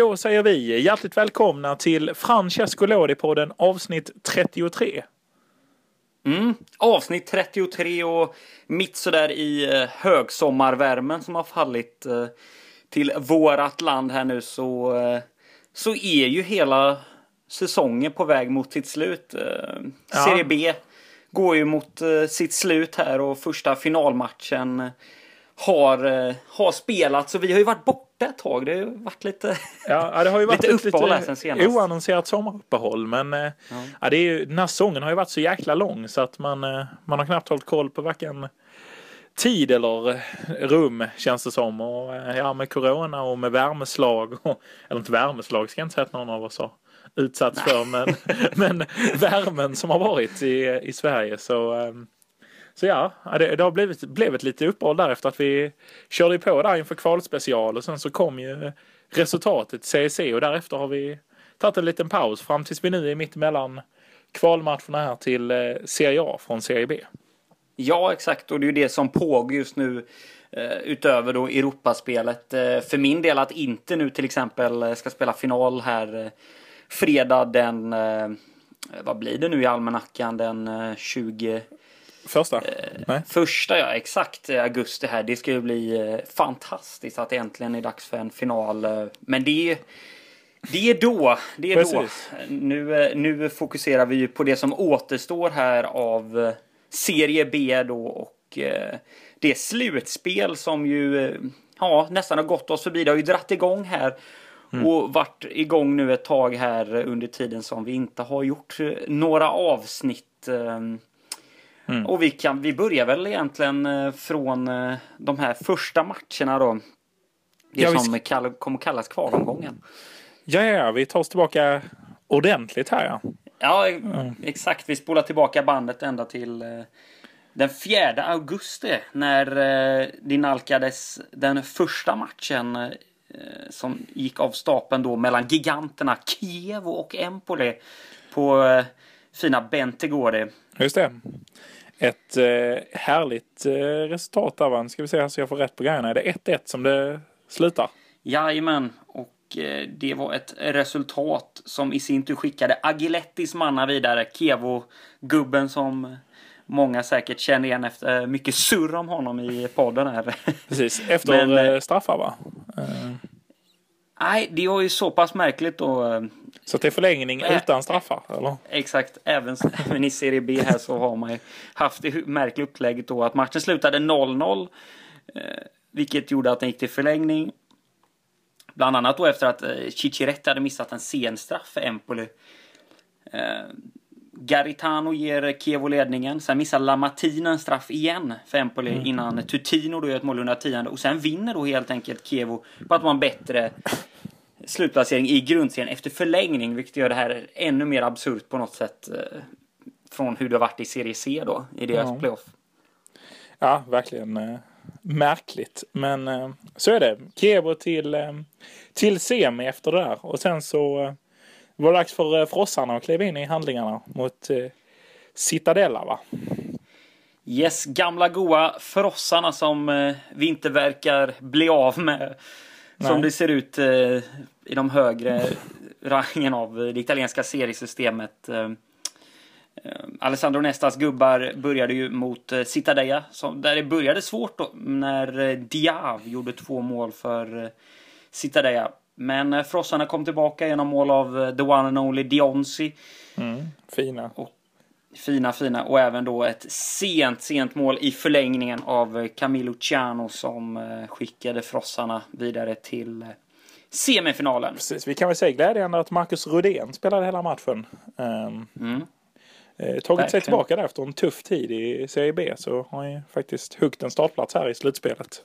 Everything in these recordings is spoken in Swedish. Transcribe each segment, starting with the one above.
Då säger vi hjärtligt välkomna till Francesco Lodi-podden avsnitt 33. Mm, avsnitt 33 och mitt sådär i eh, högsommarvärmen som har fallit eh, till vårat land här nu så, eh, så är ju hela säsongen på väg mot sitt slut. Ja. Serie B går ju mot sitt slut här och första finalmatchen har, har spelats. Så vi har ju varit borta borta ett tag. Det har varit lite, ja, det har ju varit lite uppehåll här sen senast. Oannonserat sommaruppehåll. Men ja. Ja, det är ju, den här säsongen har ju varit så jäkla lång så att man, eh, man har knappt hållit koll på varken tid eller rum känns det som. Och eh, ja, med corona och med värmeslag. Och, eller inte värmeslag ska jag inte säga att någon av oss har utsatts för. Men, men värmen som har varit i, i Sverige. Så um, så ja, det, det har blivit, blivit lite uppehåll där efter att vi körde på där inför kvalspecial och sen så kom ju resultatet CEC och därefter har vi tagit en liten paus fram tills vi nu är mitt emellan kvalmatcherna här till eh, Serie A från Serie B. Ja, exakt. Och det är ju det som pågår just nu eh, utöver då Europaspelet. Eh, för min del att inte nu till exempel ska spela final här fredag den, vad blir det nu i almanackan, den 20 Första? Eh, första ja, exakt augusti här. Det ska ju bli eh, fantastiskt att det äntligen är dags för en final. Eh, men det är det är då. Det är Precis. då. Nu, nu fokuserar vi ju på det som återstår här av Serie B då och det slutspel som ju ja, nästan har gått oss förbi. Det har ju dratt igång här mm. och varit igång nu ett tag här under tiden som vi inte har gjort några avsnitt. Mm. Och vi, kan, vi börjar väl egentligen eh, från eh, de här första matcherna då. Det ja, som kall, kommer kallas kvalomgången. Ja, ja, vi tar oss tillbaka ordentligt här ja. Ja, mm. exakt. Vi spolar tillbaka bandet ända till eh, den 4 augusti när det nalkades den första matchen som gick av stapeln då mellan giganterna Kiev och Empoli på fina Bentegård. Just det ett eh, härligt eh, resultat där va? Ska vi se så jag får rätt på grejerna. Är det 1-1 som det slutar? Jajamän. Och eh, det var ett resultat som i sin tur skickade Agilettis manna vidare. Kevo-gubben som många säkert känner igen efter mycket surr om honom i podden här. Precis, efter Men, straffar va? Nej, det var ju så pass märkligt då. Så är förlängning äh, utan straffar? Eller? Exakt. Även, även i Serie B här så har man ju haft det märkliga upplägget då att matchen slutade 0-0. Eh, vilket gjorde att den gick till förlängning. Bland annat då efter att eh, Cicciretti hade missat en senstraff för Empoli. Eh, Garitano ger Kievo ledningen. Sen missar Lamartina en straff igen för Empoli mm. innan Tutino då gör ett mål under tionde. Och sen vinner då helt enkelt Kievo på att man bättre slutplacering i grundserien efter förlängning, vilket gör det här ännu mer absurt på något sätt eh, från hur det har varit i Serie C då, i deras ja. playoff. Ja, verkligen eh, märkligt. Men eh, så är det. Kievo till, eh, till semi efter det där. Och sen så eh, var det dags för eh, frossarna att kliva in i handlingarna mot Citadella va? Yes, gamla goa frossarna som vi inte verkar bli av med som det ser ut eh, i de högre rangen av det italienska seriesystemet. Eh, eh, Alessandro Nestas gubbar började ju mot eh, Citadella, som, där det började svårt då, när eh, Diav gjorde två mål för eh, Citadella. Men eh, frossarna kom tillbaka genom mål av eh, the one and only Dionzi. Mm, fina. Och Fina, fina. Och även då ett sent, sent mål i förlängningen av Camilo Ciano som eh, skickade frossarna vidare till eh, semifinalen. Precis, vi kan väl säga glädjande att Marcus Rudén spelade hela matchen. Um, mm. eh, tagit Verkligen. sig tillbaka där efter en tuff tid i Serie B så har han ju faktiskt huggt en startplats här i slutspelet.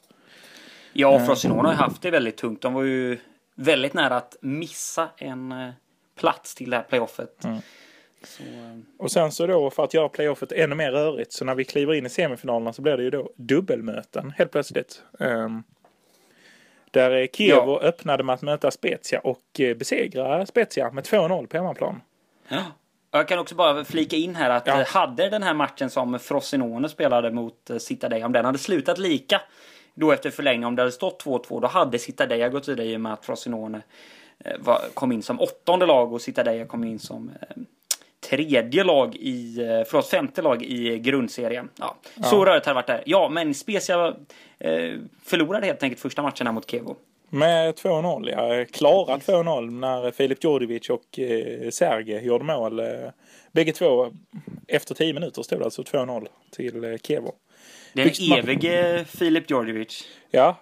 Ja, Frosinone har haft det väldigt tungt. De var ju väldigt nära att missa en eh, plats till det här playoffet. Mm. Så, eh, och sen så då för att göra playoffet ännu mer rörigt så när vi kliver in i semifinalerna så blir det ju då dubbelmöten helt plötsligt. Um, där Kievo ja. öppnade med att möta Spezia och eh, besegra Spezia med 2-0 på hemmaplan. Ja. Jag kan också bara flika in här att ja. Eh, hade den här matchen som Frosinone spelade mot Citadella, om den hade slutat lika då efter förlängning, om det hade stått 2-2, då hade Citadella gått vidare i och med att Frosinone var, kom in som åttonde lag och Citadella kom in som tredje lag i, förlåt, femte lag i grundserien. Ja, ja. Så rörigt har det varit där. Ja, men Spezia eh, förlorade helt enkelt första matchen här mot Kevo. Med 2-0, ja. Klara 2-0 när Filip Djordjevic och eh, Serge gjorde mål. Eh, bägge två efter 10 minuter stod det alltså 2-0 till eh, Kevo. Den evige Filip Djordjevic. Ja.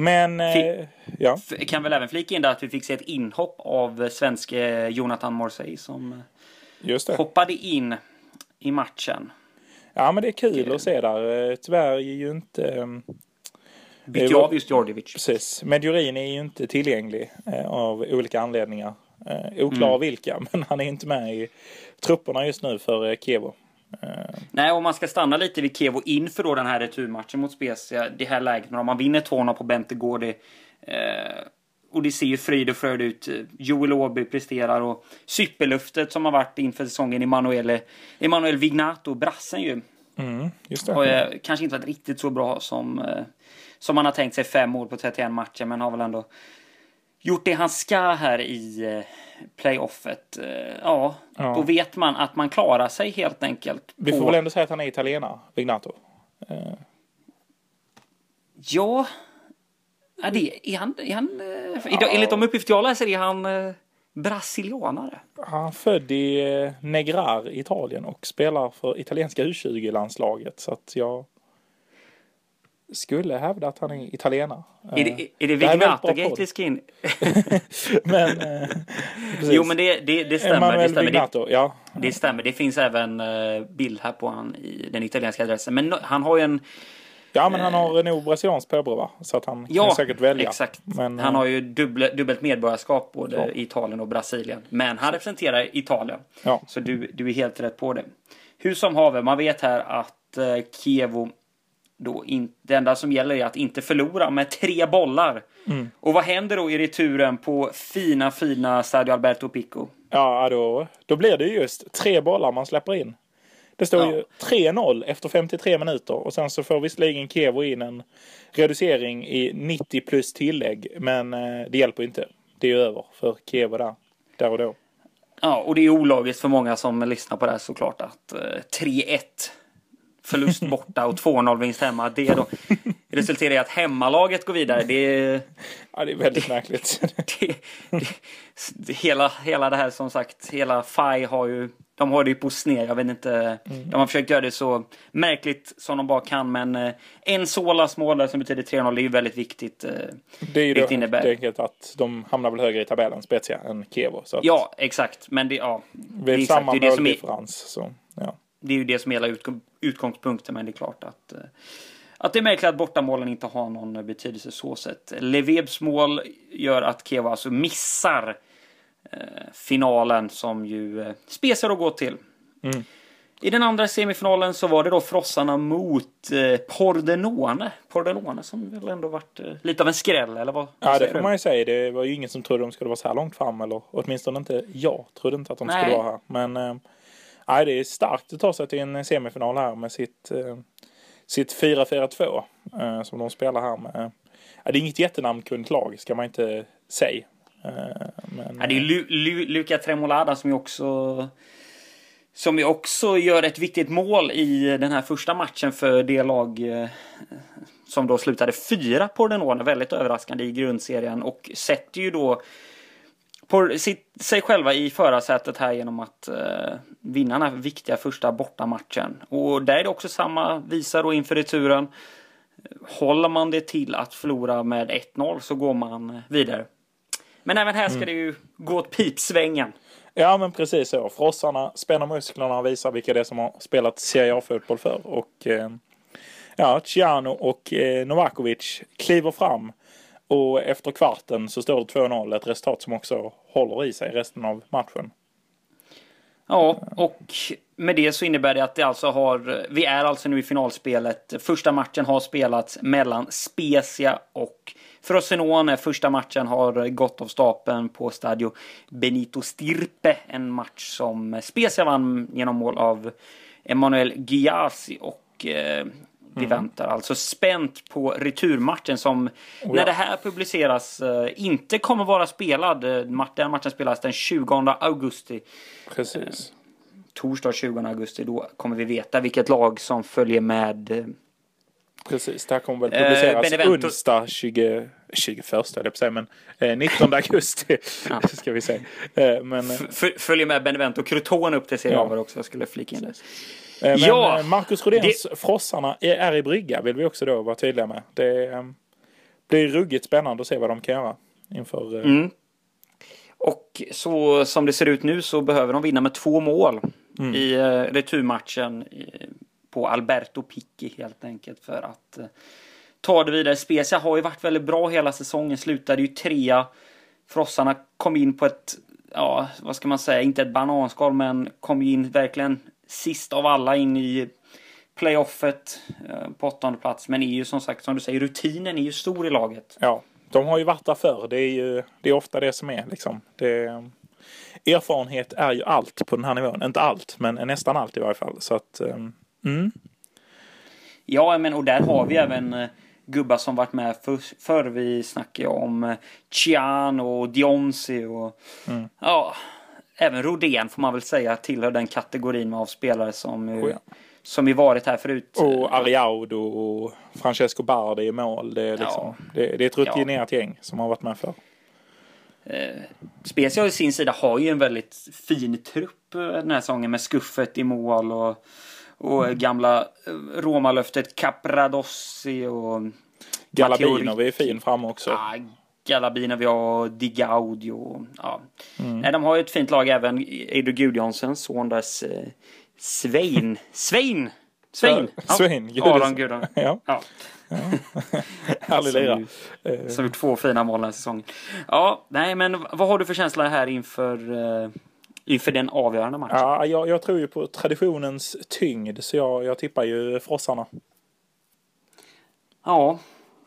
Men, eh, ja. Kan väl även flika in där att vi fick se ett inhopp av svenske Jonathan Morsey som hoppade in i matchen. Ja, men det är kul att se där. Tyvärr är ju inte... Ehm, Bytte av just Djordjevic. Precis. Medjurin är ju inte tillgänglig eh, av olika anledningar. Eh, oklar mm. vilka, men han är inte med i trupperna just nu för eh, Kevo. Eh. Nej, om man ska stanna lite vid Kevo inför då den här returmatchen mot Spezia. Det här läget när man vinner 2-0 på Bente Gårdi. Eh, och det ser ju fröjd och fröjd ut. Joel Åby presterar och superluftet som har varit inför säsongen Emanuele, Emanuel Vignato, brassen ju. Mm, just det. Och, eh, kanske inte varit riktigt så bra som, eh, som man har tänkt sig fem mål på 31 matcher men har väl ändå gjort det han ska här i playoffet. Eh, ja, ja, då vet man att man klarar sig helt enkelt. Vi får väl ändå säga att han är italienare, Vignato? Eh. Ja, är, det, är han... Är han ja. Enligt de uppgifter jag läser är han brasilianare. Han är född i Negrar, Italien och spelar för italienska U20-landslaget. Så att jag skulle hävda att han är italienare. Är det, är det Vignato-gate vi ska in? men, eh, jo men det, det, det stämmer. Emanuel det stämmer. Vignato, det, ja. det stämmer. Det finns även uh, bild här på han i den italienska adressen. Men han har ju en Ja, men han har nog brasilianskt påbrå va? Så att han ja, kan säkert välja. exakt. Men, han har ju dubbel, dubbelt medborgarskap både ja. i Italien och Brasilien. Men han representerar Italien. Ja. Så du, du är helt rätt på det. Hur som haver, man vet här att Kievo då in, det enda som gäller är att inte förlora med tre bollar. Mm. Och vad händer då i returen på fina, fina Stadio Alberto Pico? Ja, då, då blir det just tre bollar man släpper in. Det står ja. ju 3-0 efter 53 minuter och sen så får visserligen Kevo in en reducering i 90 plus tillägg men eh, det hjälper inte. Det är över för Kevo där, där och då. Ja, och det är ologiskt för många som lyssnar på det här såklart att eh, 3-1 förlust borta och 2-0 vinst hemma. Det då resulterar i att hemmalaget går vidare. Det är, ja, det är väldigt det, märkligt. Det, det, hela, hela det här som sagt, hela FAI har ju de har det ju på sned. Jag vet inte. Mm. De har försökt göra det så märkligt som de bara kan. Men eh, en Solas mål som betyder 3-0 är ju väldigt viktigt. Eh, det är ju då innebär. helt enkelt att de hamnar väl högre i tabellen, Spezia, än Kevo. Så ja, exakt. Men det, ja, det är samma måldifferens. Så, ja. Det är ju det som är hela utgång, utgångspunkten. Men det är klart att eh, att det är märkligt att bortamålen inte har någon betydelse så sett. Levebs mål gör att Kevo alltså missar Eh, finalen som ju eh, Spezia då går till. Mm. I den andra semifinalen så var det då frossarna mot eh, Pordenone. Pordenone som väl ändå varit eh, lite av en skräll eller vad? Ja det får du? man ju säga. Det var ju ingen som trodde de skulle vara så här långt fram eller åtminstone inte jag trodde inte att de nej. skulle vara här. Men eh, nej, det är starkt att ta sig till en semifinal här med sitt, eh, sitt 4-4-2 eh, som de spelar här med. Ja, det är inget jättenamnkunnigt lag ska man inte säga. Eh, men, ja, det är Lu Lu Luca Tremolada som ju också som ju också gör ett viktigt mål i den här första matchen för det lag som då slutade fyra på den åren. Väldigt överraskande i grundserien och sätter ju då på sitt, sig själva i förarsätet här genom att eh, vinna den här viktiga första bortamatchen. Och där är det också samma visa då inför returen. Håller man det till att förlora med 1-0 så går man vidare. Men även här ska mm. det ju gå åt pipsvängen. Ja men precis så. Frossarna spänner musklerna och visar vilka det är som har spelat Serie A-fotboll för. Och eh, ja, Ciano och eh, Novakovic kliver fram. Och efter kvarten så står det 2-0. Ett resultat som också håller i sig resten av matchen. Ja, och med det så innebär det att det alltså har, vi är alltså nu i finalspelet. Första matchen har spelats mellan Spezia och Frosinone. Första matchen har gått av stapeln på Stadio Benito Stirpe. En match som Spezia vann genom mål av Emanuel Giasi. och eh, vi mm. väntar. Alltså spänt på returmatchen som oh, ja. när det här publiceras uh, inte kommer vara spelad. Den matchen spelas den 20 augusti. Precis. Uh, torsdag 20 augusti. Då kommer vi veta vilket lag som följer med. Precis, det här kommer väl publiceras uh, onsdag 20, 21, eller på säga, men eh, 19 augusti ska vi säga. Eh, men, Följer med Benevento Crotone upp till Serie ja. också, jag skulle flika in det. Eh, men ja, eh, Marcus Rodéns det... Frossarna är i brygga vill vi också då vara tydliga med. Det eh, blir ruggigt spännande att se vad de kan göra inför... Mm. Och så som det ser ut nu så behöver de vinna med två mål mm. i returmatchen på Alberto Picchi helt enkelt för att ta det vidare. Spezia har ju varit väldigt bra hela säsongen, slutade ju trea. Frossarna kom in på ett, ja vad ska man säga, inte ett bananskal men kom in verkligen sist av alla in i playoffet eh, på åttonde plats. Men är ju som sagt, som du säger, rutinen är ju stor i laget. Ja, de har ju varit där förr. Det är ju det är ofta det som är liksom. Det, erfarenhet är ju allt på den här nivån. Inte allt, men nästan allt i varje fall. Så att, um, mm. Ja, men och där har vi även uh, gubbar som varit med för, förr. Vi snackar ju om uh, Cian och Dionsi och mm. ja, även Rodén får man väl säga tillhör den kategorin av spelare som oh ja. som ju varit här förut. Och Ariaudo och Francesco Bardi i mål. Det är, liksom, ja. det, det, är ett rutinerat ja. gäng som har varit med förr. Eh, Spezia i sin sida har ju en väldigt fin trupp eh, den här säsongen med Skuffet i mål och, och mm. gamla eh, Romalöftet Capradossi och Galabinov är fin fram också. Ah, Galabina, vi har Di Gaudio. Ja. Mm. Nej, de har ju ett fint lag även. Edo Gudjonssons son där Svein. Svein! Svein! Ja. Svein Aron Gudjon. Ja. ja. Härlig lira. Som, som gjort två fina mål den här säsongen. Ja, nej men vad har du för känsla här inför uh, inför den avgörande matchen? Ja, jag, jag, tror ju på traditionens tyngd så jag, jag tippar ju frossarna. Ja,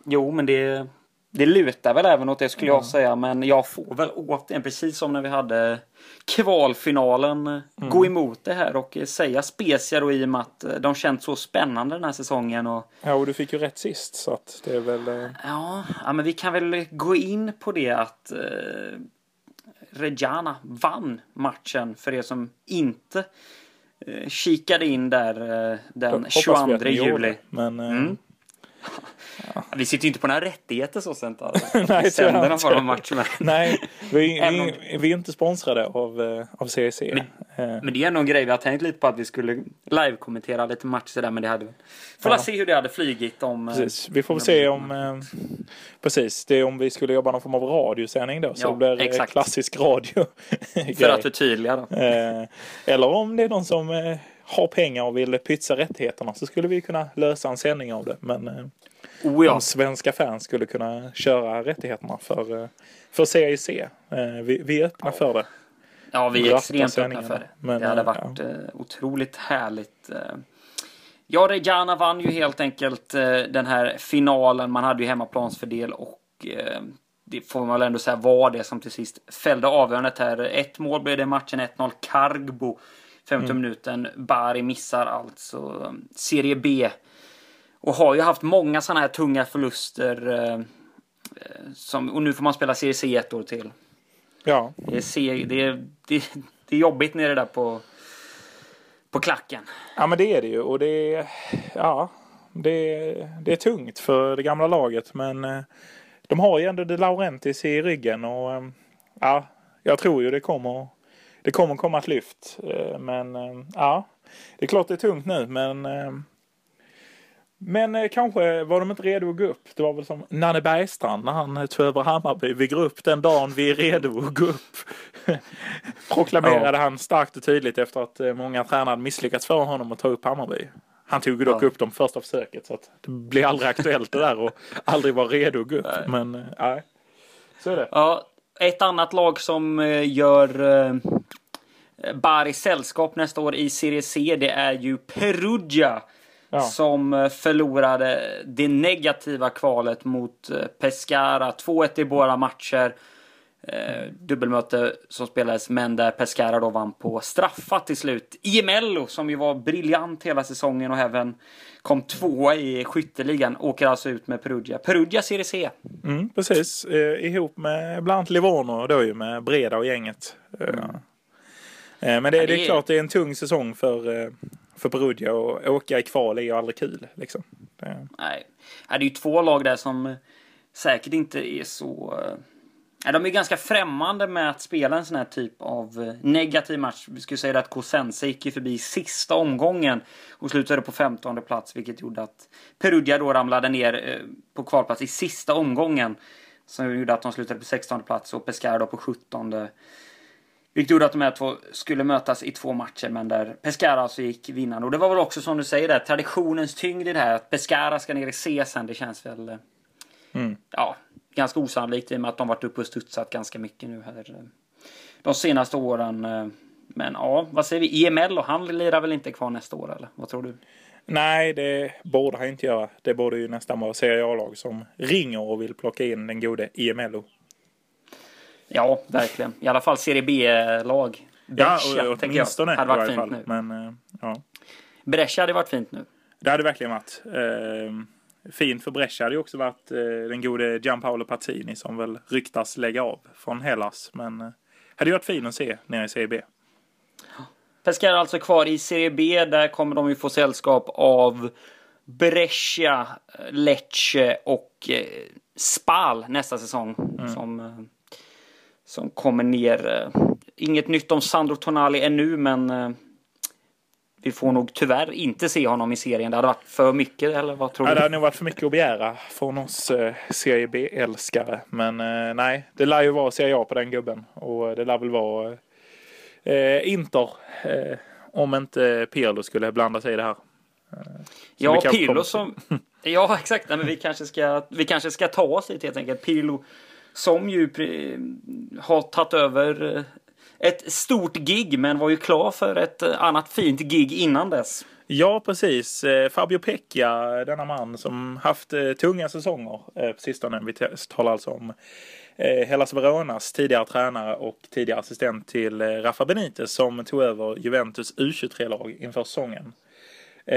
jo men det det lutar väl även åt det skulle mm. jag säga. Men jag får väl återigen, precis som när vi hade kvalfinalen, mm. gå emot det här och säga Spezia då i och med att de känns så spännande den här säsongen. Och... Ja, och du fick ju rätt sist så att det är väl... Eh, ja, ja men vi kan väl gå in på det att eh, Reggiana vann matchen för er som inte eh, kikade in där eh, den 22 juli. Men, eh, mm. Ja. Vi sitter ju inte på några rättigheter så sent. Nej, Sänderna har någon match med. Nej, vi, vi, vi, är inte sponsrade av, eh, av CEC. Men, eh. men det är ändå en grej vi har tänkt lite på att vi skulle live-kommentera lite matcher där men det hade vi. Får ja. se hur det hade flygit om... Eh, precis, vi får se om... Eh, precis, det är om vi skulle jobba någon form av radiosändning då. Så ja, det blir exakt. klassisk radio. För att förtydliga då. Eh, eller om det är någon som eh, har pengar och vill pytsa rättigheterna så skulle vi kunna lösa en sändning av det. Men oh ja. om svenska fans skulle kunna köra rättigheterna för, eh, för CIC. Eh, vi, vi är öppna ja. för det. Ja, vi är extremt öppna för det. Men, det hade eh, varit ja. otroligt härligt. Ja, Reggiana vann ju helt enkelt den här finalen. Man hade ju hemmaplansfördel och det får man väl ändå säga var det som till sist fällde avgörandet här. Ett mål blev det i matchen, 1-0 Cargbo. 15 mm. minuten. Bari missar alltså Serie B och har ju haft många sådana här tunga förluster. Eh, eh, som, och nu får man spela Serie C ett år till. Ja. Det är, det är, det, det är jobbigt nere där på, på klacken. Ja men det är det ju och det är, ja, det är, det är tungt för det gamla laget men eh, de har ju ändå De Laurentis i ryggen och ja, jag tror ju det kommer det kommer komma ett lyft. Men ja, det är klart det är tungt nu men men eh, kanske var de inte redo att gå upp. Det var väl som Nanne Bergstrand när han tog över Hammarby. Vi går upp den dagen vi är redo att gå upp. Proklamerade ja. han starkt och tydligt efter att eh, många tränare misslyckats för honom att ta upp Hammarby. Han tog ju dock ja. upp dem första försöket så att det blir aldrig aktuellt det där och aldrig vara redo att gå upp. Nej. Men eh, nej, så är det. Ja, ett annat lag som eh, gör eh, Bari sällskap nästa år i Serie C det är ju Perugia. Ja. Som eh, förlorade det negativa kvalet mot eh, Pescara. 2-1 i båda matcher. eh, dubbelmöte som spelades, men där Pescara då vann på straffar till slut. IMLO som ju var briljant hela säsongen och även kom tvåa i skytteligan, åker alltså ut med Perugia. Perugia Serie C. Mm, precis, eh, ihop med bland annat Livorno då ju med Breda och gänget. Eh, mm. Eh, men det, ja, det, det, är klart det är en tung säsong för, eh, för Perugia och åka i kval är ju aldrig kul. Liksom. Det... Nej, det är ju två lag där som säkert inte är så Ja, de är ganska främmande med att spela en sån här typ av eh, negativ match. Vi skulle säga att Cosenza gick ju förbi sista omgången och slutade på 15 plats, vilket gjorde att Perugia då ramlade ner eh, på kvalplats i sista omgången. Som gjorde att de slutade på 16 plats och Pescara då på 17. Vilket gjorde att de här två skulle mötas i två matcher, men där Pescara alltså gick vinnande. Och det var väl också som du säger där, traditionens tyngd i det här. Att Pescara ska ner i C sen, det känns väl... Eh, mm. Ja, ganska osannolikt i och med att de varit uppe och studsat ganska mycket nu här eh, de senaste åren. Eh, men ja, vad säger vi? EML och han lirar väl inte kvar nästa år eller? Vad tror du? Nej, det borde han inte göra. Det borde ju nästan vara Serie A-lag som ringer och vill plocka in den gode EMLO. Ja, verkligen. I alla fall Serie B-lag. Brescia, ja, åtminstone hade varit fint nu. Men, eh, ja. Brescia hade varit fint nu. Det hade verkligen varit. Ehm, fint för Brescia hade ju också varit eh, den gode Gianpaolo Pazzini som väl ryktas lägga av från Hellas. Men eh, hade ju varit fin att se nere i Serie B. Pescara alltså kvar i Serie B. Där kommer de ju få sällskap av Brescia, Lecce och eh, Spal nästa säsong. Mm. Som, eh, som kommer ner. Eh, inget nytt om Sandro Tonali ännu, men eh, vi får nog tyvärr inte se honom i serien. Det hade varit för mycket, eller vad tror du? Ja, det hade nog varit för mycket att begära från oss eh, Serie B-älskare. Men eh, nej, det lär ju vara Serie A på den gubben. Och det lär väl vara eh, Inter. Eh, om inte Pirlo skulle blanda sig i det här. Ja, Pirlo som... ja, exakt. Nej, men vi kanske, ska, vi kanske ska ta oss hit helt enkelt. Pirlo som ju har tagit över eh, ett stort gig men var ju klar för ett eh, annat fint gig innan dess. Ja, precis. Eh, Fabio Pecchia, denna man som haft tunga säsonger på sistone. Vi talar alltså om Hellas Veronas tidigare tränare och tidigare assistent till Rafa Benitez som tog över Juventus U23-lag inför säsongen.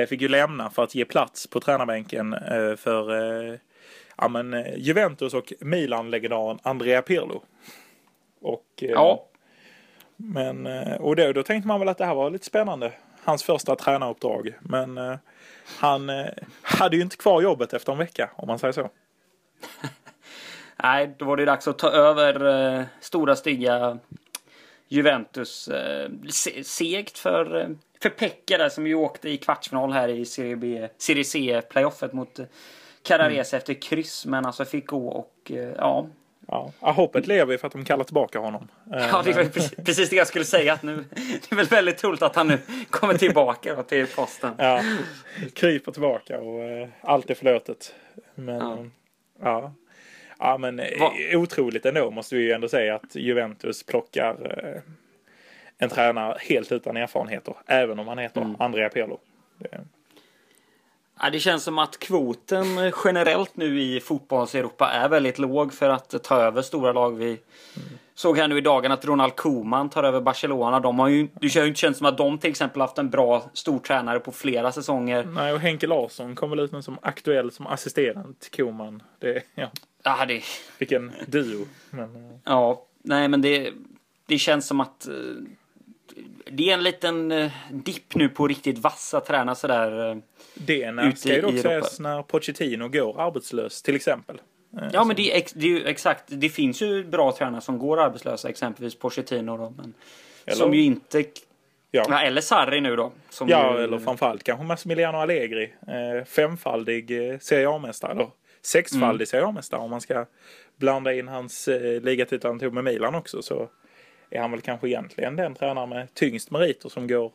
Fick ju lämna för att ge plats på tränarbänken för ja, men, Juventus och Milan-legendaren Andrea Pirlo. Och ja. Men, eh, och då, då tänkte man väl att det här var lite spännande. Hans första tränaruppdrag. Men eh, han eh, hade ju inte kvar jobbet efter en vecka om man säger så. Nej, då var det dags att ta över eh, stora stygga Juventus. Eh, segt för, för Pekka där som ju åkte i kvartsfinal här i Serie, B, Serie C playoffet mot Carrarese mm. efter kryss. Men alltså fick gå och ja, Ja, hoppet lever ju för att de kallar tillbaka honom. Ja, det var precis det jag skulle säga. Att nu, det är väl väldigt troligt att han nu kommer tillbaka till posten. Ja, kryper tillbaka och uh, allt är förlåtet. Men ja, ja. ja men eh, Va? otroligt ändå måste vi ju ändå säga att Juventus plockar en tränare helt utan erfarenheter. Även om han heter mm. Andrea Pirlo. Det, Ja, det känns som att kvoten generellt nu i fotbolls-Europa är väldigt låg för att ta över stora lag. Vi mm. såg här nu i dagen att Ronald Koeman tar över Barcelona. De har ju, det känns inte som att de till exempel haft en bra stor tränare på flera säsonger. Nej, och Henke Larsson kom väl ut nu som aktuell som assisterande till Koeman. Det, ja. Ja, det... Vilken duo. Men, eh. ja, nej men det, det känns som att eh, det är en liten uh, dipp nu på riktigt vassa tränare sådär. Uh, det när, ska ju dock sägas när Pochettino går arbetslös till exempel. Uh, ja men det är, det är ju exakt, det finns ju bra tränare som går arbetslösa, exempelvis Pochettino då. Men, eller, som ju inte... Ja. eller Sarri nu då. ja, ju, eller framförallt kanske Massimiliano Allegri. Eh, femfaldig eh, Serie A-mästare. Eller sexfaldig mm. Serie A-mästare om man ska blanda in hans eh, ligatitel han tog med Milan också. Så är han väl kanske egentligen den tränare med tyngst meriter som går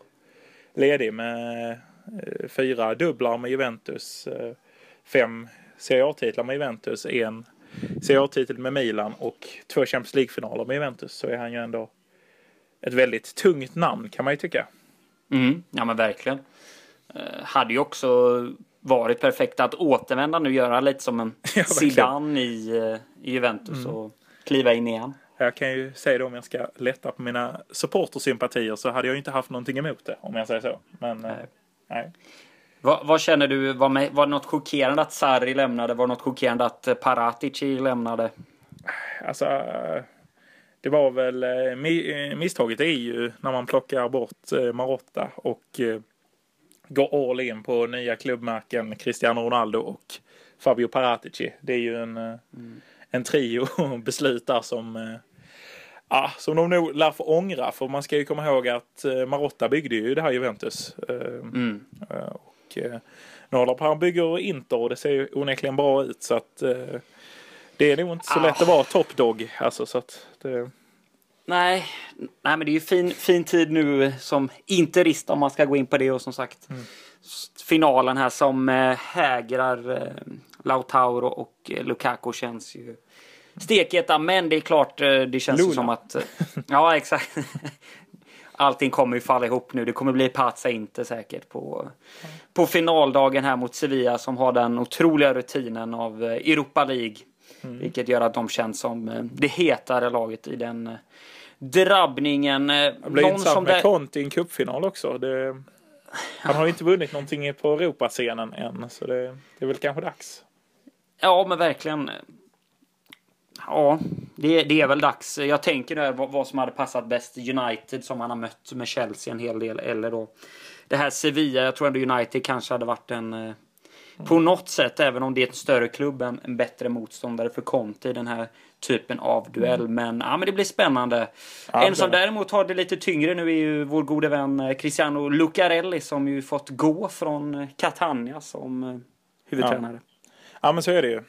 ledig med eh, fyra dubblar med Juventus, eh, fem Serie A-titlar med Juventus, en Serie A-titel med Milan och två Champions League-finaler med Juventus så är han ju ändå ett väldigt tungt namn kan man ju tycka. Mm, ja men verkligen. Uh, hade ju också varit perfekt att återvända nu, göra lite som en ja, Zidane i, i Juventus mm. och kliva in igen. Jag kan ju säga då om jag ska lätta på mina supportersympatier så hade jag inte haft någonting emot det om jag säger så. Men nej. nej. Vad, vad, känner du? Var, med, var det något chockerande att Sarri lämnade? Var det något chockerande att Paratici lämnade? Alltså, det var väl misstaget är ju när man plockar bort Marotta och går all in på nya klubbmärken Cristiano Ronaldo och Fabio Paratici. Det är ju en, mm. en trio beslut där som Ja, som de nog lär få ångra för man ska ju komma ihåg att Marotta byggde ju det här Juventus. Mm. Och nu håller på han bygger Inter och det ser ju onekligen bra ut så att det är nog inte så ah. lätt att vara toppdog. Alltså, så att det... Nej, nej, men det är ju fin, fin tid nu som interist om man ska gå in på det och som sagt mm. finalen här som hägrar Lautaro och Lukaku känns ju steketa. Men det är klart, äh, det känns ju som att ja, exakt. Allting kommer ju falla ihop nu. Det kommer bli Pazza inte säkert på, mm. på finaldagen här mot Sevilla som har den otroliga rutinen av Europa League. Mm. Vilket gör att de känns som det hetare laget i den drabbningen. Eh, det blir intressant med det... Conte i en cupfinal också. Det... Han har ju inte vunnit någonting på Europascenen än, så det, det är väl kanske dags. Ja, men verkligen. Ja, det, det är väl dags. Jag tänker nu vad, vad som hade passat bäst. United som han har mött med Chelsea en hel del. Eller då det här Sevilla. Jag tror ändå United kanske hade varit en... Mm. På något sätt, även om det är en större klubb, en, en bättre motståndare för Conte i den här typen av duell. Mm. Men, ja, men det blir spännande. Ja, en som däremot har det lite tyngre nu är ju vår gode vän eh, Cristiano Lucarelli som ju fått gå från eh, Catania som eh, huvudtränare. Ja. Ja men så är det ju.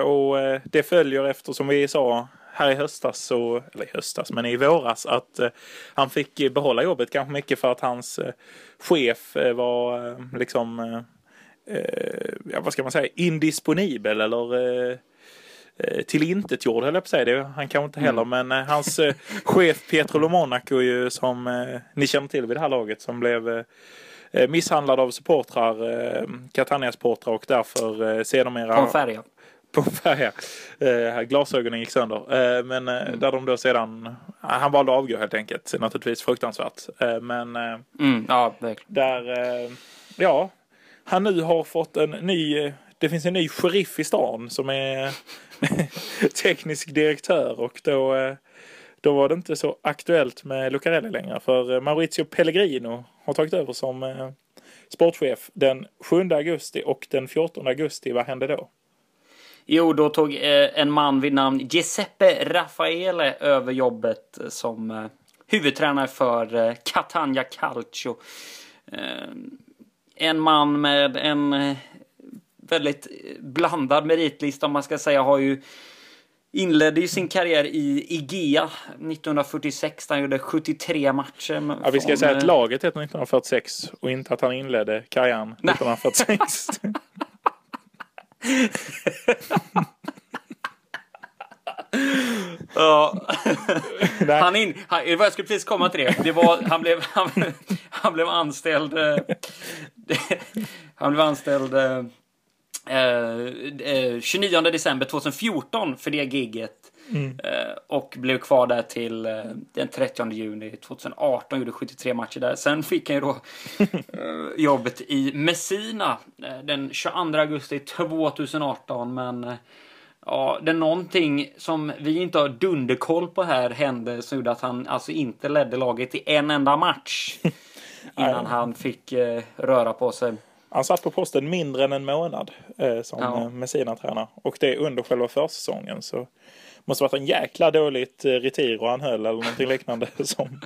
och det följer efter som vi sa här i höstas, så, eller i höstas, men i våras att han fick behålla jobbet kanske mycket för att hans chef var liksom, ja vad ska man säga, indisponibel eller Eh, tillintetgjord höll jag på att säga. Det, han kanske inte heller, mm. men eh, hans eh, chef Pietro Lomonaco ju som eh, ni känner till vid det här laget som blev eh, misshandlad av supportrar, eh, Catania-supportrar och därför eh, sedermera... Conferia. Conferia. Eh, glasögonen gick sönder. Eh, men mm. där de då sedan, han valde att avgå helt enkelt. Naturligtvis fruktansvärt. Men mm, ja, där, eh, ja, han nu har fått en ny det finns en ny sheriff i stan som är teknisk direktör och då, då var det inte så aktuellt med Lucarelli längre för eh, Maurizio Pellegrino har tagit över som eh, sportchef den 7 augusti och den 14 augusti. Vad hände då? Jo, då tog eh, en man vid namn Giuseppe Raffaele över jobbet som huvudtränare för Catania Calcio. En man med en väldigt blandad meritlista om man ska säga. Har ju inledde ju sin karriär i Igea 1946. Han gjorde 73 matcher. Ja, vi ska från, säga att laget heter 1946 och inte att han inledde karriären 1946. ja. han in, han, jag skulle precis komma till det. det var, han, blev, han, han blev anställd. Eh, han blev anställd eh, eh, 29 eh, december 2014 för det gigget. Mm. Eh, och blev kvar där till eh, den 30 juni 2018. Gjorde 73 matcher där. Sen fick han ju då jobbet i Messina den 22 augusti 2018. Men ja, det är någonting som vi inte har dunderkoll på här hände som gjorde att han alltså inte ledde laget i en enda match. innan han fick röra på sig. Han satt på posten mindre än en månad eh, som ja. Eh, Messina-tränare. Och det under själva försäsongen. Så måste varit en jäkla dåligt eh, retiro han höll eller någonting liknande som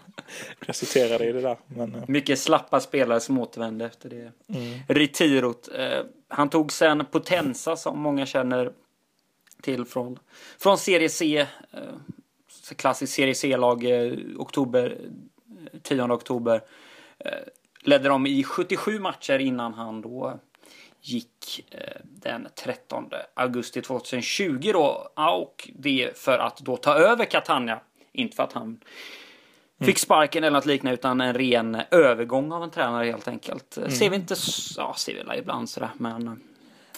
resulterade i det där. Men, eh. Mycket slappa spelare som återvände efter det mm. retirot. Eh, han tog sen Potenza som många känner till från, från Serie C. Eh, klassisk Serie C-lag, eh, oktober, 10 oktober ledde de i 77 matcher innan han då gick eh, den 13 augusti 2020 då. Och det för att då ta över Catania. Inte för att han mm. fick sparken eller något liknande utan en ren övergång av en tränare helt enkelt. Mm. Ser vi inte, ja ser vi väl ibland sådär men.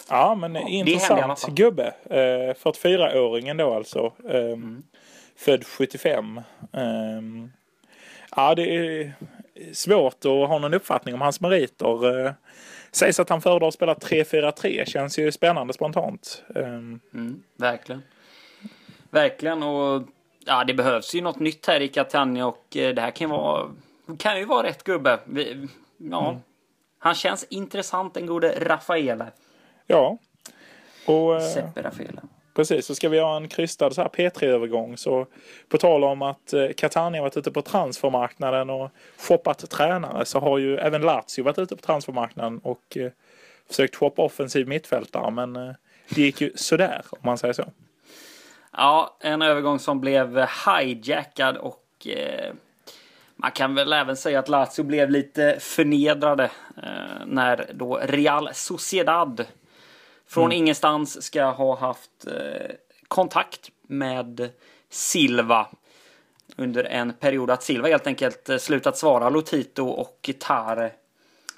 Ja men ja, intressant gubbe. 44-åringen då alltså. Mm. född 75. Um, ja, det är svårt att ha någon uppfattning om hans meriter. Sägs att han föredrar att spela 3-4-3. Känns ju spännande spontant. Um, mm, verkligen. Verkligen och ja, det behövs ju något nytt här i Catania och eh, det här kan, vara, kan ju vara rätt gubbe. Vi, ja, mm. Han känns intressant den gode Raffaele. Ja. Och, eh, Seppe Raffaele. Precis, så ska vi ha en krystad så här P3-övergång. Så på tal om att eh, Catania varit ute på transfermarknaden och shoppat tränare så har ju även Lazio varit ute på transfermarknaden och eh, försökt shoppa offensiv mittfältare. Men eh, det gick ju sådär om man säger så. Ja, en övergång som blev hijackad och eh, man kan väl även säga att Lazio blev lite förnedrade eh, när då Real Sociedad från mm. ingenstans ska ha haft eh, kontakt med Silva under en period. Att Silva helt enkelt eh, slutat svara Lotito och Tare.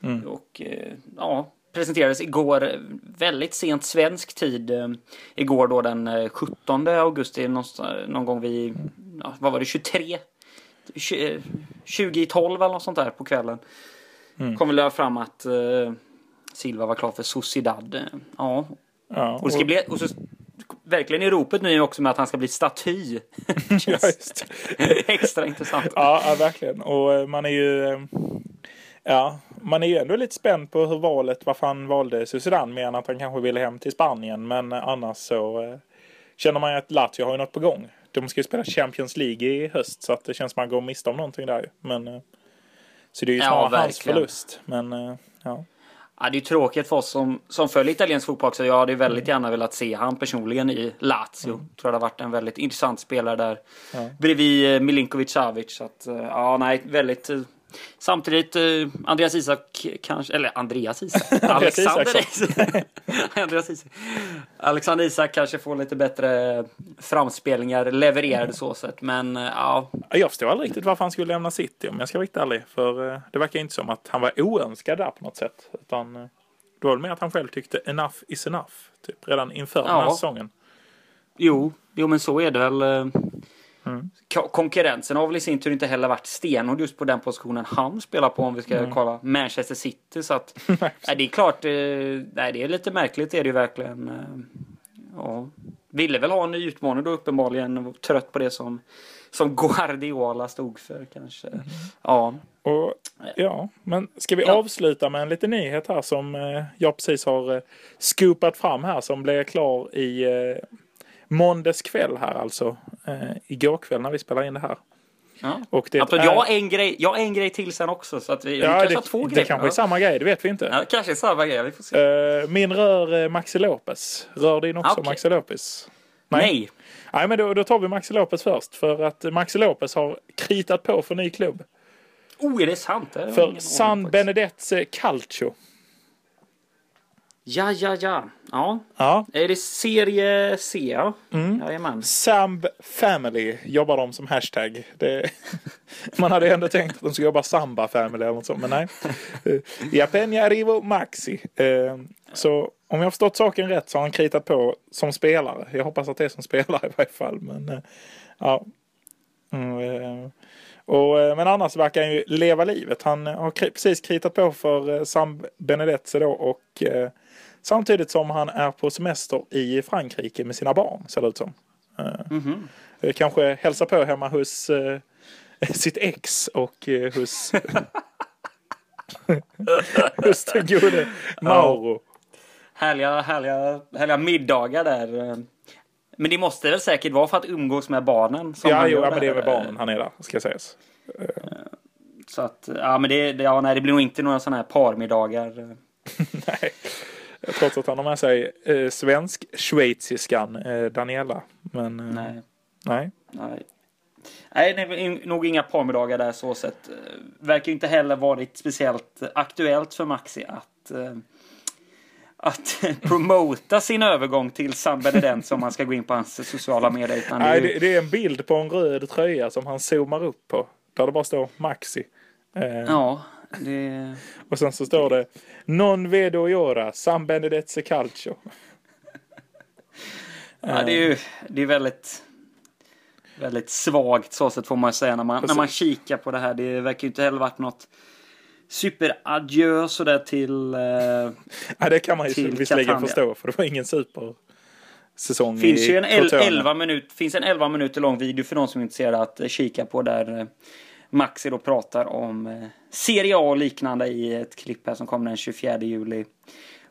Mm. Och eh, ja, presenterades igår väldigt sent svensk tid. Eh, igår då den 17 augusti någon gång vid, ja, vad var det, 23? 2012 eller något sånt där på kvällen. Mm. Kom väl fram att Silva var klar för Sociedad. Ja. ja och, och, det ska bli, och så verkligen i ropet nu också med att han ska bli staty. ja, Extra intressant. Ja, ja, verkligen. Och eh, man är ju... Ja, man är ju ändå lite spänd på hur valet, varför han valde Sociedad mer än att han kanske ville hem till Spanien. Men annars så eh, känner man ju att Lazio har ju något på gång. De ska ju spela Champions League i höst så att det känns som att man går miste om någonting där Men, eh, så det är ju snarare ja, hans förlust. Men eh, ja. Ja, det är tråkigt för oss som, som följer italiensk fotboll också. Jag hade väldigt gärna velat se han personligen i Lazio. Mm. Tror det har varit en väldigt intressant spelare där. Ja. Bredvid eh, Milinkovic Savic. Så att, ja, nej, väldigt Samtidigt eh, Andreas Isak kanske, eller Andreas Isak, Alexander Isak. Andreas Isak. Alexander Isak kanske får lite bättre framspelningar levererade mm. så sett, men eh, ja. Jag förstår aldrig riktigt varför han skulle lämna City om jag ska vara riktigt ärlig, för eh, det verkar inte som att han var oönskad där på något sätt, utan det var väl mer att han själv tyckte enough is enough, typ redan inför ja. den här säsongen. Jo, jo men så är det väl. Mm. Konkurrensen har väl i sin tur inte heller varit stenhård just på den positionen han spelar på om vi ska mm. kolla Manchester City. Så att, nej, det är klart, eh, nej, det är lite märkligt är det ju verkligen. Eh, ja. Ville väl ha en ny utmaning då uppenbarligen, trött på det som, som Guardiola stod för kanske. Mm. Ja. Och, ja, men ska vi ja. avsluta med en liten nyhet här som eh, jag precis har scoopat fram här som blev klar i måndags kväll här alltså. Eh, igår kväll när vi spelar in det här. Ja. Och det alltså, är... jag, har en grej, jag har en grej till sen också. Så att vi, ja, vi kanske det, har två grejer. Det kanske är samma grej, det vet vi inte. Ja, kanske är samma grej, vi får se. Uh, min rör uh, Maxi Lopez. Rör din också okay. Maxi Lopez? Nej. Nej. Nej, men då, då tar vi Maxi Lopez först. För att Maxi Lopez har kritat på för ny klubb. Oh, är det sant? Det för San Benedetze Calcio. Ja, ja, ja. Ja. ja. Är det serie C? Ja. Mm. Jajamän. Samb Family jobbar de som hashtag. Det, man hade ändå tänkt att de skulle jobba Samba Family eller något sånt, men nej. Japenia Rivo Maxi. Eh, så om jag har förstått saken rätt så har han kritat på som spelare. Jag hoppas att det är som spelare i varje fall. Men, eh, ja. Mm, eh, och, men annars verkar han ju leva livet. Han har precis kritat på för Sam Benedetze då och Samtidigt som han är på semester i Frankrike med sina barn, ser det ut som. Mm -hmm. Kanske hälsa på hemma hos uh, sitt ex och uh, hos, hos den gode Mauro. Ja. Härliga, härliga, härliga middagar där. Men det måste väl säkert vara för att umgås med barnen? Som ja, jo, ja, men det är med barnen han är där, ska sägas. Så att, ja men det, ja, nej, det blir nog inte några sådana här parmiddagar. nej. Trots att han har med sig eh, svensk-schweiziskan eh, Daniela. Men eh, nej. nej. Nej. Nej, det är nog inga parmiddagar där så sett. Eh, verkar inte heller varit speciellt aktuellt för Maxi att eh, att promota sin övergång till San Benedent som man ska gå in på hans sociala medier. Utan det, är... Nej, det, är en bild på en röd tröja som han zoomar upp på. Där det bara står Maxi. Eh, ja, det... Och sen så står det Non vedo göra, San Benedetze Calcio. ja, det är ju det är väldigt väldigt svagt så sätt får man säga när man, när man kikar på det här. Det verkar ju inte heller varit något superadjö sådär till... Eh, ja, det kan man ju visserligen förstå för det var ingen super säsong finns ju en 11 minut, finns en 11 minuter lång video för de som är intresserade att kika på där eh, Maxi då pratar om eh, Serie A och liknande i ett klipp här som kom den 24 juli.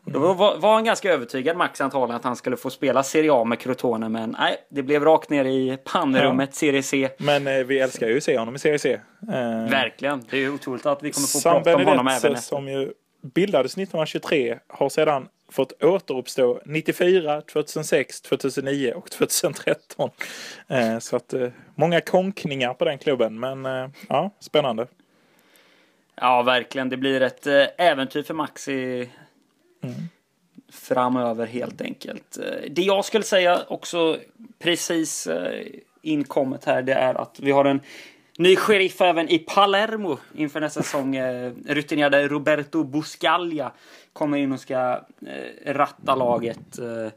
Då var, var han ganska övertygad, Max antagligen, att han skulle få spela Serie A med Crotone, men nej, det blev rakt ner i pannrummet, ja. Serie C. Men eh, vi älskar ju att se honom i Serie C. Eh, Verkligen, det är otroligt att vi kommer få San prata om honom även efter. som ju bildades 1923 har sedan fått återuppstå 94, 2006, 2009 och 2013. Eh, så att eh, många konkningar på den klubben, men eh, ja, spännande. Ja, verkligen. Det blir ett äventyr för Maxi mm. framöver helt enkelt. Det jag skulle säga också precis inkommet här, det är att vi har en ny sheriff även i Palermo inför nästa säsong. Eh, rutinerade Roberto Buscaglia kommer in och ska eh, ratta laget. Eh,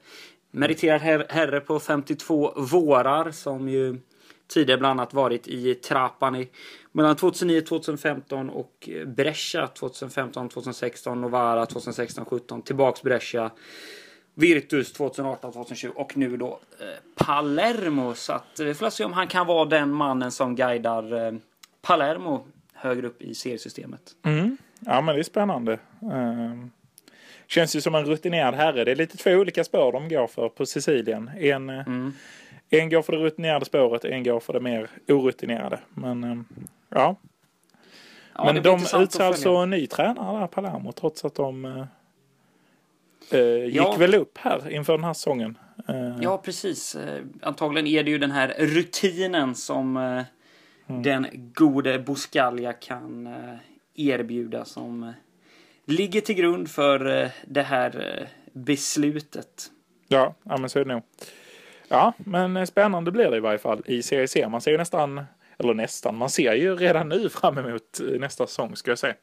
Meriterad herre på 52 vårar som ju tidigare bland annat varit i Trapani mellan 2009 2015 och Brescia 2015 2016 Novara 2016 17 tillbaks Brescia Virtus 2018 2020 och nu då eh, Palermo så att vi får se om han kan vara den mannen som guidar eh, Palermo högre upp i seriesystemet. Mm. Ja men det är spännande. Um, känns ju som en rutinerad herre. Det är lite två olika spår de går för på Sicilien. En eh, mm. En går för det rutinerade spåret, en går för det mer orutinerade. Men eh, ja. ja Men de utser alltså en ny tränare där, Palermo, trots att de eh, eh, gick ja. väl upp här inför den här säsongen. Eh. Ja, precis. Eh, antagligen är det ju den här rutinen som eh, mm. den gode Buscaglia kan erbjuda som ligger till grund för det här beslutet. Ja, ja men så är det nog. Ja, men spännande blir det i varje fall i Serie C. Man ser ju nästan, eller nästan, man ser ju redan nu fram emot nästa säsong ska jag säga.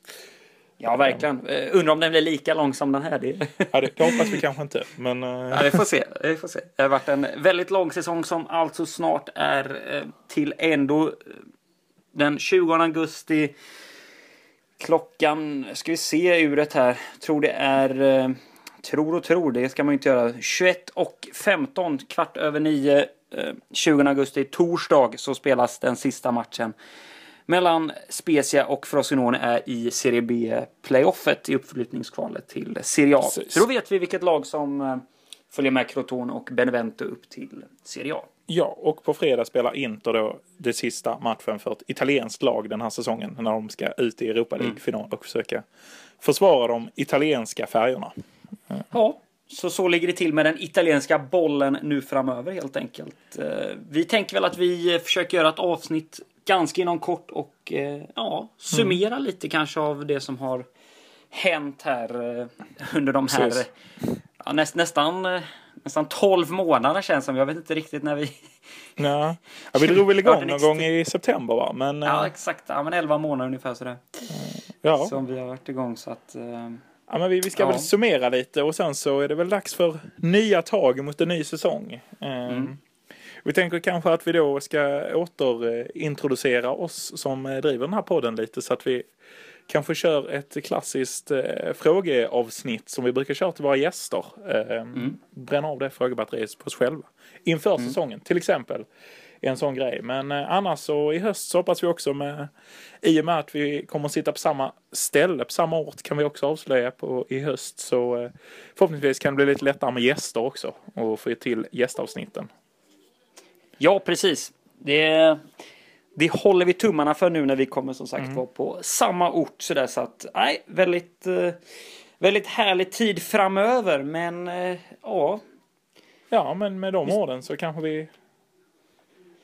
Ja, verkligen. Uh, undrar om den blir lika lång som den här. Det, ja, det, det hoppas vi kanske inte. Men, uh... ja, vi får se. Vi får se. Det har varit en väldigt lång säsong som alltså snart är uh, till ändå den 20 augusti. Klockan, ska vi se uret här, tror det är Tror och tror, det ska man inte göra. 21 och 15, kvart över 9, 20 augusti, torsdag, så spelas den sista matchen mellan Spezia och Frosinone är i Serie B-playoffet i uppflyttningskvalet till Serie A. Precis. Så då vet vi vilket lag som eh, följer med Crotone och Benevento upp till Serie A. Ja, och på fredag spelar Inter då det sista matchen för ett italienskt lag den här säsongen när de ska ut i Europa League-final och försöka försvara de italienska färgerna. Ja, så så ligger det till med den italienska bollen nu framöver helt enkelt. Eh, vi tänker väl att vi försöker göra ett avsnitt ganska inom kort och eh, ja, summera mm. lite kanske av det som har hänt här eh, under de här ja, näst, nästan, nästan 12 månader känns som. Jag vet inte riktigt när vi... Ja, ja vi drog väl igång någon gång i september va? Men, ja, exakt. Ja, men 11 månader ungefär sådär. Ja. Som vi har varit igång så att... Ja, men vi, vi ska ja. väl summera lite och sen så är det väl dags för nya tag mot en ny säsong. Mm. Vi tänker kanske att vi då ska återintroducera oss som driver den här podden lite så att vi kanske kör ett klassiskt eh, frågeavsnitt som vi brukar köra till våra gäster. Eh, mm. Bränna av det frågebatteriet på oss själva. Inför mm. säsongen till exempel en sån grej. Men eh, annars så i höst så hoppas vi också med i och med att vi kommer att sitta på samma ställe, på samma ort kan vi också avslöja på i höst. Så eh, förhoppningsvis kan det bli lite lättare med gäster också och få till gästavsnitten. Ja, precis. Det, det håller vi tummarna för nu när vi kommer som sagt mm. vara på samma ort sådär så att nej, väldigt, eh, väldigt härlig tid framöver. Men ja. Ja, men med de orden så kanske vi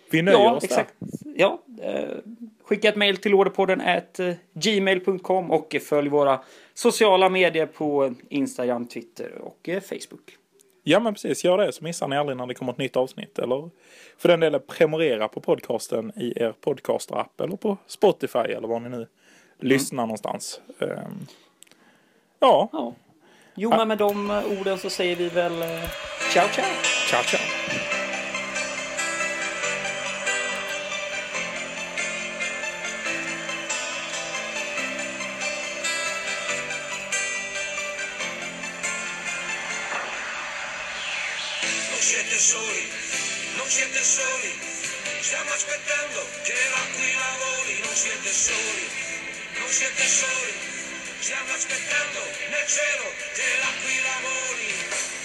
vi nöjer ja, oss exakt. där. Ja, eh, skicka ett mejl till orderpodden at eh, gmail.com och följ våra sociala medier på Instagram, Twitter och eh, Facebook. Ja men precis, gör det så missar ni aldrig när det kommer ett nytt avsnitt. Eller för den delen prenumerera på podcasten i er podcaster-app eller på Spotify eller var ni nu mm. lyssnar någonstans. Um, ja. ja. Jo men med de orden så säger vi väl ciao ciao. Ciao ciao. Siete soli, non siete soli, stiamo aspettando che l'aquila voli, non siete soli, non siete soli, stiamo aspettando nel cielo che l'aquila voli.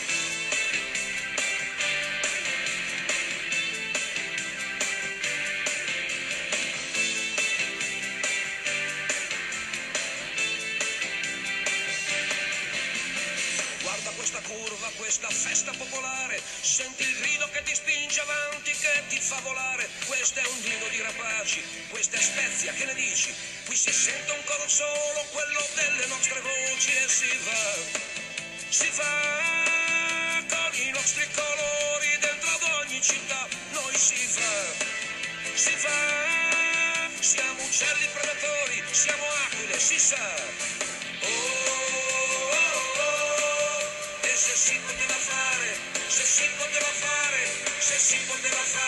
Questa festa popolare, senti il grido che ti spinge avanti, che ti fa volare. Questo è un grido di rapaci, questa è Spezia, che ne dici? Qui si sente un coro solo, quello delle nostre voci e si va, si va con i nostri colori dentro ad ogni città, noi si va, si va, siamo uccelli predatori, siamo aquile, si sa. Oh, e se